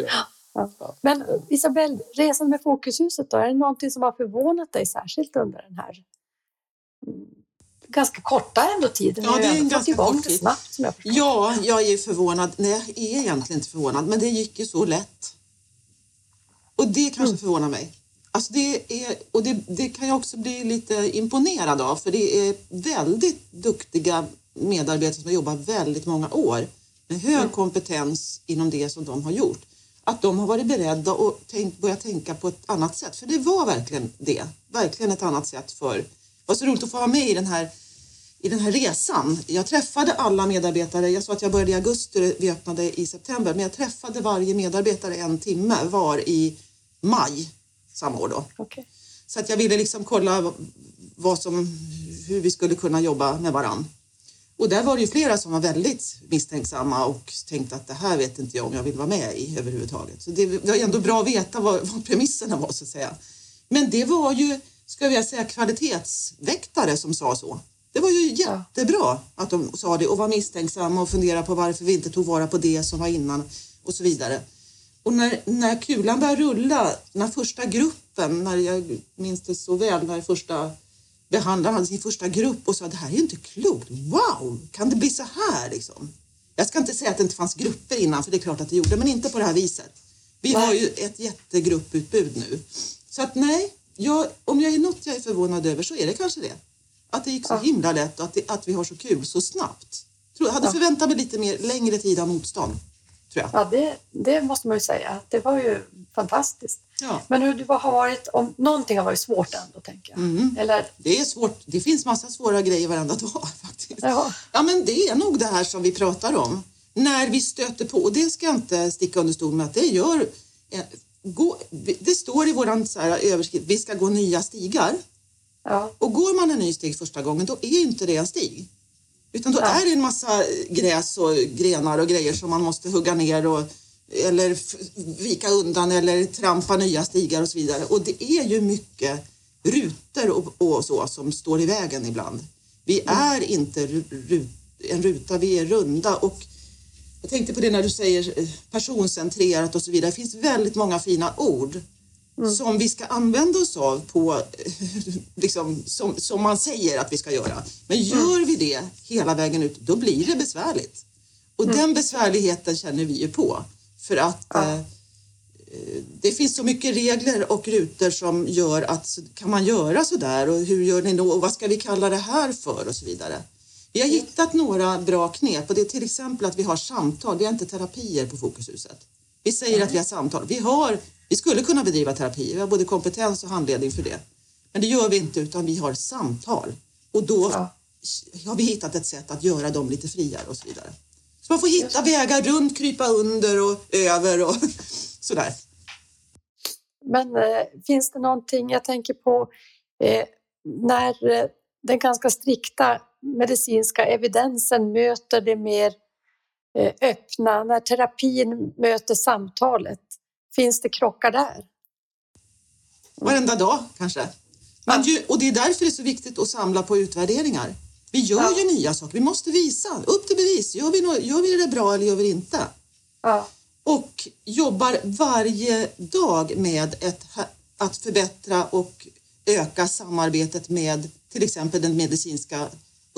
ja. Ja. Men Isabelle, resan med Fokushuset då, är det någonting som har förvånat dig särskilt under den här ganska korta ändå tiden. Ja, det är en ganska kort tid. Snabbt, som jag ja, jag är förvånad. Nej, jag är egentligen inte förvånad, men det gick ju så lätt. Och det kanske mm. förvånar mig. Alltså det, är, och det, det, kan jag också bli lite imponerad av för det är väldigt duktiga medarbetare som har jobbat väldigt många år med hög mm. kompetens inom det som de har gjort. Att de har varit beredda att tänk, börja tänka på ett annat sätt. För det var verkligen det. Verkligen ett annat sätt för... Var så roligt att få vara med i den här i den här resan. Jag träffade alla medarbetare. Jag sa att jag började i augusti, vi öppnade i september, men jag träffade varje medarbetare en timme var i maj samma år då. Okay. Så att jag ville liksom kolla vad som, hur vi skulle kunna jobba med varann. Och där var det ju flera som var väldigt misstänksamma och tänkte att det här vet inte jag om jag vill vara med i överhuvudtaget. Så det var ändå bra att veta vad, vad premisserna var så att säga. Men det var ju, ska jag säga, kvalitetsväktare som sa så. Det var ju jättebra att de sa det och var misstänksamma och funderade på varför vi inte tog vara på det som var innan och så vidare. Och när, när kulan började rulla, när första gruppen, när jag minns det så väl, när första behandlaren hade sin första grupp och sa det här är inte klokt, wow, kan det bli så här liksom? Jag ska inte säga att det inte fanns grupper innan, för det är klart att det gjorde, men inte på det här viset. Vi har ju ett jättegrupputbud nu. Så att nej, jag, om jag är något jag är förvånad över så är det kanske det. Att det gick så ja. himla lätt och att, det, att vi har så kul så snabbt. Jag hade ja. förväntat mig lite mer längre tid av motstånd tror jag. Ja, det, det måste man ju säga. Det var ju fantastiskt. Ja. Men hur det har varit, om någonting har varit svårt ändå, tänker jag. Mm. Eller... Det är svårt. Det finns massa svåra grejer varenda dag faktiskt. Ja. ja, men det är nog det här som vi pratar om. När vi stöter på, och det ska jag inte sticka under stol med att det gör Gå, det står i våran så här överskrift, vi ska gå nya stigar. Ja. Och går man en ny stig första gången, då är inte det en stig. Utan då är det en massa gräs och grenar och grejer som man måste hugga ner och eller vika undan eller trampa nya stigar och så vidare. Och det är ju mycket rutor och, och så som står i vägen ibland. Vi mm. är inte ru, en ruta, vi är runda och jag tänkte på det när du säger eh, personcentrerat och så vidare. Det finns väldigt många fina ord mm. som vi ska använda oss av på, liksom, som, som man säger att vi ska göra. Men mm. gör vi det hela vägen ut, då blir det besvärligt. Och mm. den besvärligheten känner vi ju på. För att ja. eh, det finns så mycket regler och rutor som gör att kan man göra så där och hur gör ni då och vad ska vi kalla det här för och så vidare. Vi har hittat några bra knep och det är till exempel att vi har samtal. Vi har inte terapier på Fokushuset. Vi säger att vi har samtal. Vi har vi skulle kunna bedriva terapi, vi har både kompetens och handledning för det. Men det gör vi inte utan vi har samtal och då ja. har vi hittat ett sätt att göra dem lite friare och så vidare. Så man får hitta vägar runt, krypa under och över och sådär. Men eh, finns det någonting, jag tänker på eh, när eh, den ganska strikta medicinska evidensen möter det mer eh, öppna, när terapin möter samtalet. Finns det krockar där? Varenda dag kanske. Men ju, och det är därför det är så viktigt att samla på utvärderingar. Vi gör ja. ju nya saker. Vi måste visa. Upp till bevis. Gör vi, no gör vi det bra eller gör vi det inte? Ja. Och jobbar varje dag med ett, att förbättra och öka samarbetet med till exempel den medicinska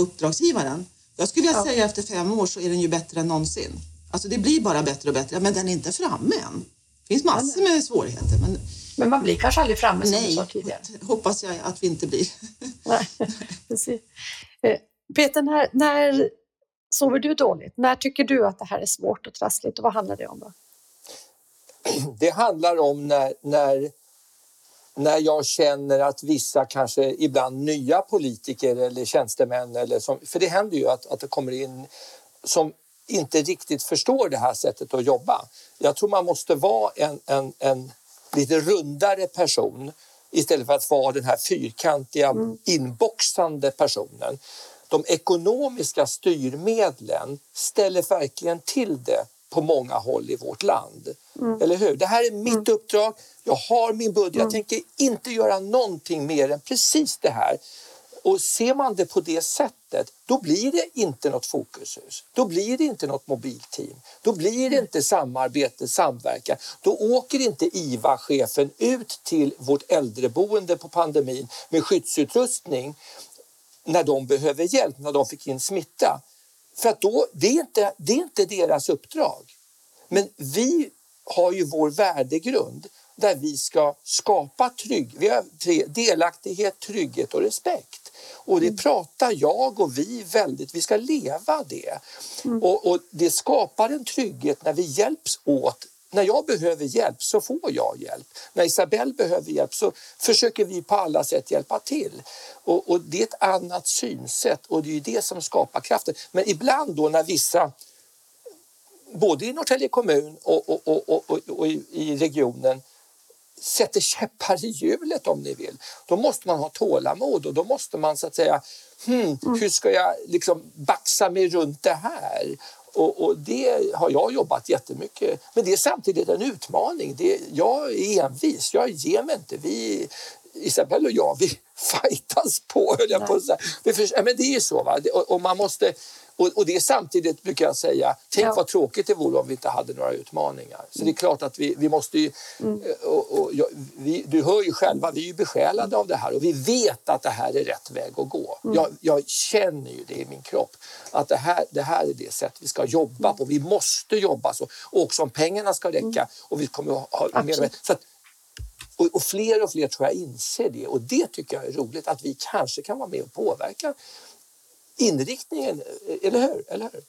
uppdragsgivaren. Jag skulle vilja ja. säga efter fem år så är den ju bättre än någonsin. Alltså det blir bara bättre och bättre, men den är inte framme än. Det finns massor med svårigheter. Men, men man blir kanske aldrig framme som nej, du sa tidigare? hoppas jag att vi inte blir. Nej, precis. Eh, Peter, när, när sover du dåligt? När tycker du att det här är svårt och trassligt och vad handlar det om då? Det handlar om när, när, när jag känner att vissa kanske ibland nya politiker eller tjänstemän, eller som, för det händer ju att, att det kommer in som inte riktigt förstår det här sättet att jobba. Jag tror man måste vara en, en, en lite rundare person istället för att vara den här fyrkantiga mm. inboxande personen. De ekonomiska styrmedlen ställer verkligen till det på många håll i vårt land. Mm. Eller hur? Det här är mitt mm. uppdrag. Jag har min budget. Jag mm. tänker inte göra någonting mer än precis det här. Och ser man det på det sättet, då blir det inte något fokushus. Då blir det inte något mobilteam. Då blir det inte samarbete, samverkan. Då åker inte IVA-chefen ut till vårt äldreboende på pandemin med skyddsutrustning när de behöver hjälp, när de fick in smitta. För att då, det, är inte, det är inte deras uppdrag. Men vi har ju vår värdegrund där vi ska skapa trygg, vi har tre, delaktighet, trygghet och respekt. Och det mm. pratar jag och vi väldigt, vi ska leva det. Mm. Och, och, det skapar en trygghet när vi hjälps åt. När jag behöver hjälp så får jag hjälp. När Isabelle behöver hjälp så försöker vi på alla sätt hjälpa till. Och, och det är ett annat synsätt och det är det som skapar kraften. Men ibland då när vissa både i Norrtälje kommun och, och, och, och, i regionen sätter käppar i hjulet om ni vill. Då måste man ha tålamod och då måste man så att säga, hmm, mm. hur ska jag liksom baxa mig runt det här? Och, och, det har jag jobbat jättemycket Men det är samtidigt en utmaning. Det, jag är envis, jag ger mig inte. Vi, Isabelle och jag, vi fightas på, höll jag på att säga. Men det är ju så. Va? Och, och man måste och, och, det är samtidigt, brukar jag säga, tänk ja. vad tråkigt det vore om vi inte hade några utmaningar. Så det är klart att vi, vi måste ju, mm. Och, och, vi, du hör ju själva, vi är ju besjälade av det här och vi vet att det här är rätt väg att gå. Mm. Jag, jag, känner ju det i min kropp, att det här, det här är det sätt vi ska jobba på. Vi måste jobba så. Och också om pengarna ska räcka mm. och vi kommer att ha Absolut. mer så att, och, och, fler och fler tror jag inser det och det tycker jag är roligt att vi kanske kan vara med och påverka inriktningen, eller hur? Eller hur?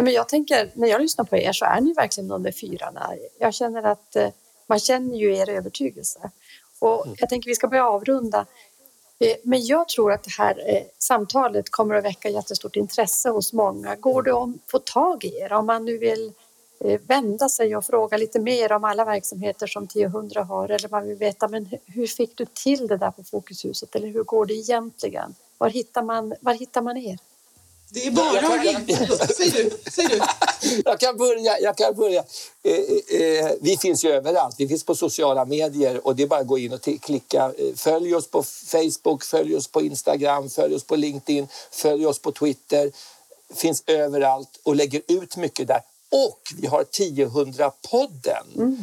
Nej, men jag tänker, när jag lyssnar på er så är ni verkligen nummer fyra. Jag känner att eh, man känner ju er övertygelse. Och mm. jag tänker vi ska börja avrunda. Eh, men jag tror att det här eh, samtalet kommer att väcka jättestort intresse hos många. Går det att få tag i er om man nu vill vända sig och fråga lite mer om alla verksamheter som 1000 har eller man vill veta men hur fick du till det där på Fokushuset eller hur går det egentligen? Var hittar man, var hittar man er? Det är bara att ringa. Säg du. Säg du. Jag kan börja. Jag kan börja. Eh, eh, vi finns ju överallt. Vi finns på sociala medier och det är bara att gå in och klicka. Eh, följ oss på Facebook, följ oss på Instagram, följ oss på LinkedIn, följ oss på Twitter. Finns överallt och lägger ut mycket där. Och vi har 1000-podden mm.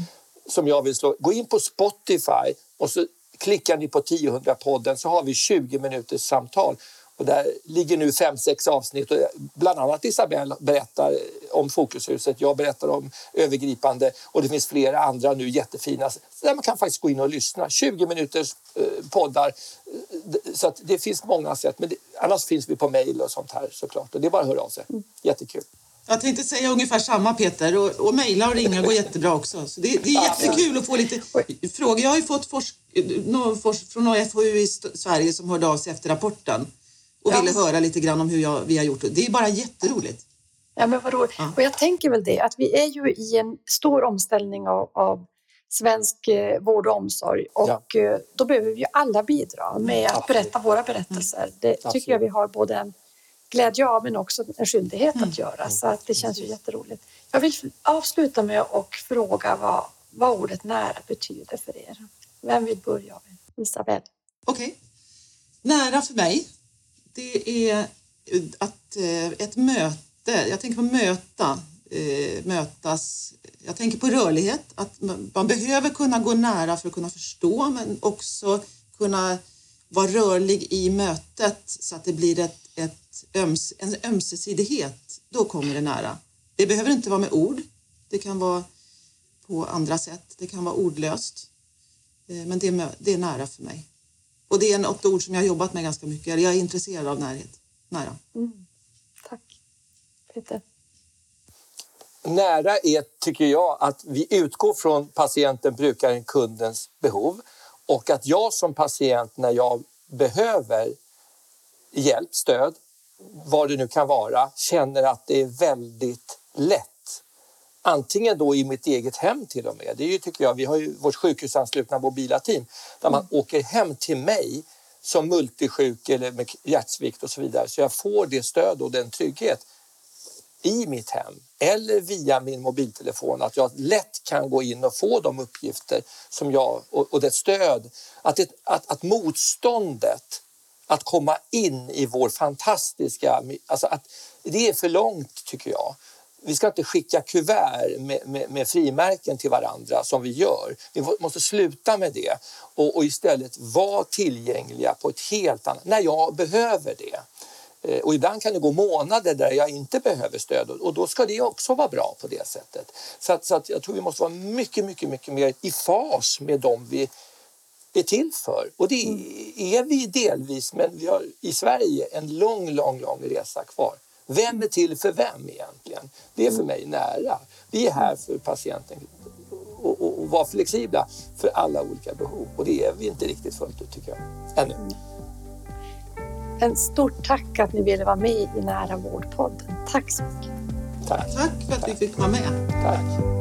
som jag vill slå. Gå in på Spotify och så klickar ni på 1000-podden så har vi 20 minuters samtal och där ligger nu fem, sex avsnitt och bland annat Isabelle berättar om Fokushuset, jag berättar om övergripande och det finns flera andra nu jättefina där man kan faktiskt gå in och lyssna. 20 minuters eh, poddar. Så det finns många sätt. Men annars finns vi på mejl och sånt här såklart. Och det är bara att höra av sig. Mm. Jättekul. Jag tänkte säga ungefär samma Peter och, och mejla och ringa går jättebra också. Så det, det är jättekul att få lite frågor. Jag har ju fått forsk, från några FoU i Sverige som hörde av sig efter rapporten och ja. ville höra lite grann om hur jag, vi har gjort. Det är bara jätteroligt. Ja, men vad roligt. Ja. Och jag tänker väl det att vi är ju i en stor omställning av, av svensk eh, vård och omsorg och ja. eh, då behöver vi ju alla bidra med att berätta våra berättelser. Det Absolut. tycker jag vi har både en glädje av men också en skyldighet mm. att göra så att det känns ju jätteroligt. Jag vill avsluta med att fråga vad, vad ordet nära betyder för er. Vem vill börja? Isabelle. Okej. Okay. Nära för mig det är att eh, ett möte, jag tänker på möta, eh, mötas. Jag tänker på rörlighet, att man behöver kunna gå nära för att kunna förstå men också kunna vara rörlig i mötet så att det blir ett, ett öms, en ömsesidighet. Då kommer det nära. Det behöver inte vara med ord. Det kan vara på andra sätt. Det kan vara ordlöst. Eh, men det är, det är nära för mig. Och det är något ord som jag har jobbat med ganska mycket. Jag är intresserad av närhet. Nära. Mm. Tack. Peter? Nära är, tycker jag, att vi utgår från patienten, brukaren, kundens behov och att jag som patient när jag behöver hjälp, stöd, vad det nu kan vara, känner att det är väldigt lätt. Antingen då i mitt eget hem till och med. Det är ju, tycker jag, vi har ju vårt sjukhusanslutna mobila team där man mm. åker hem till mig som multisjuk eller med hjärtsvikt och så vidare så jag får det stöd och den trygghet i mitt hem eller via min mobiltelefon att jag lätt kan gå in och få de uppgifter som jag och, och det stöd. Att, det, att, att motståndet att komma in i vår fantastiska... Alltså att det är för långt tycker jag. Vi ska inte skicka kuvert med, med, med frimärken till varandra som vi gör. Vi måste sluta med det och, och istället vara tillgängliga på ett helt annat när jag behöver det. Eh, och ibland kan det gå månader där jag inte behöver stöd och då ska det också vara bra på det sättet. Så, att, så att jag tror vi måste vara mycket, mycket, mycket mer i fas med dem vi är till för. Och det är vi delvis, men vi har i Sverige en lång, lång, lång resa kvar. Vem är till för vem egentligen? Det är för mig nära. Vi är här för patienten och, och, och vara flexibla för alla olika behov. Och det är vi inte riktigt fullt ut tycker jag, ännu. En stort tack att ni ville vara med i Nära vårdpodden. Tack så mycket. Tack. Tack för att vi fick vara med. Tack.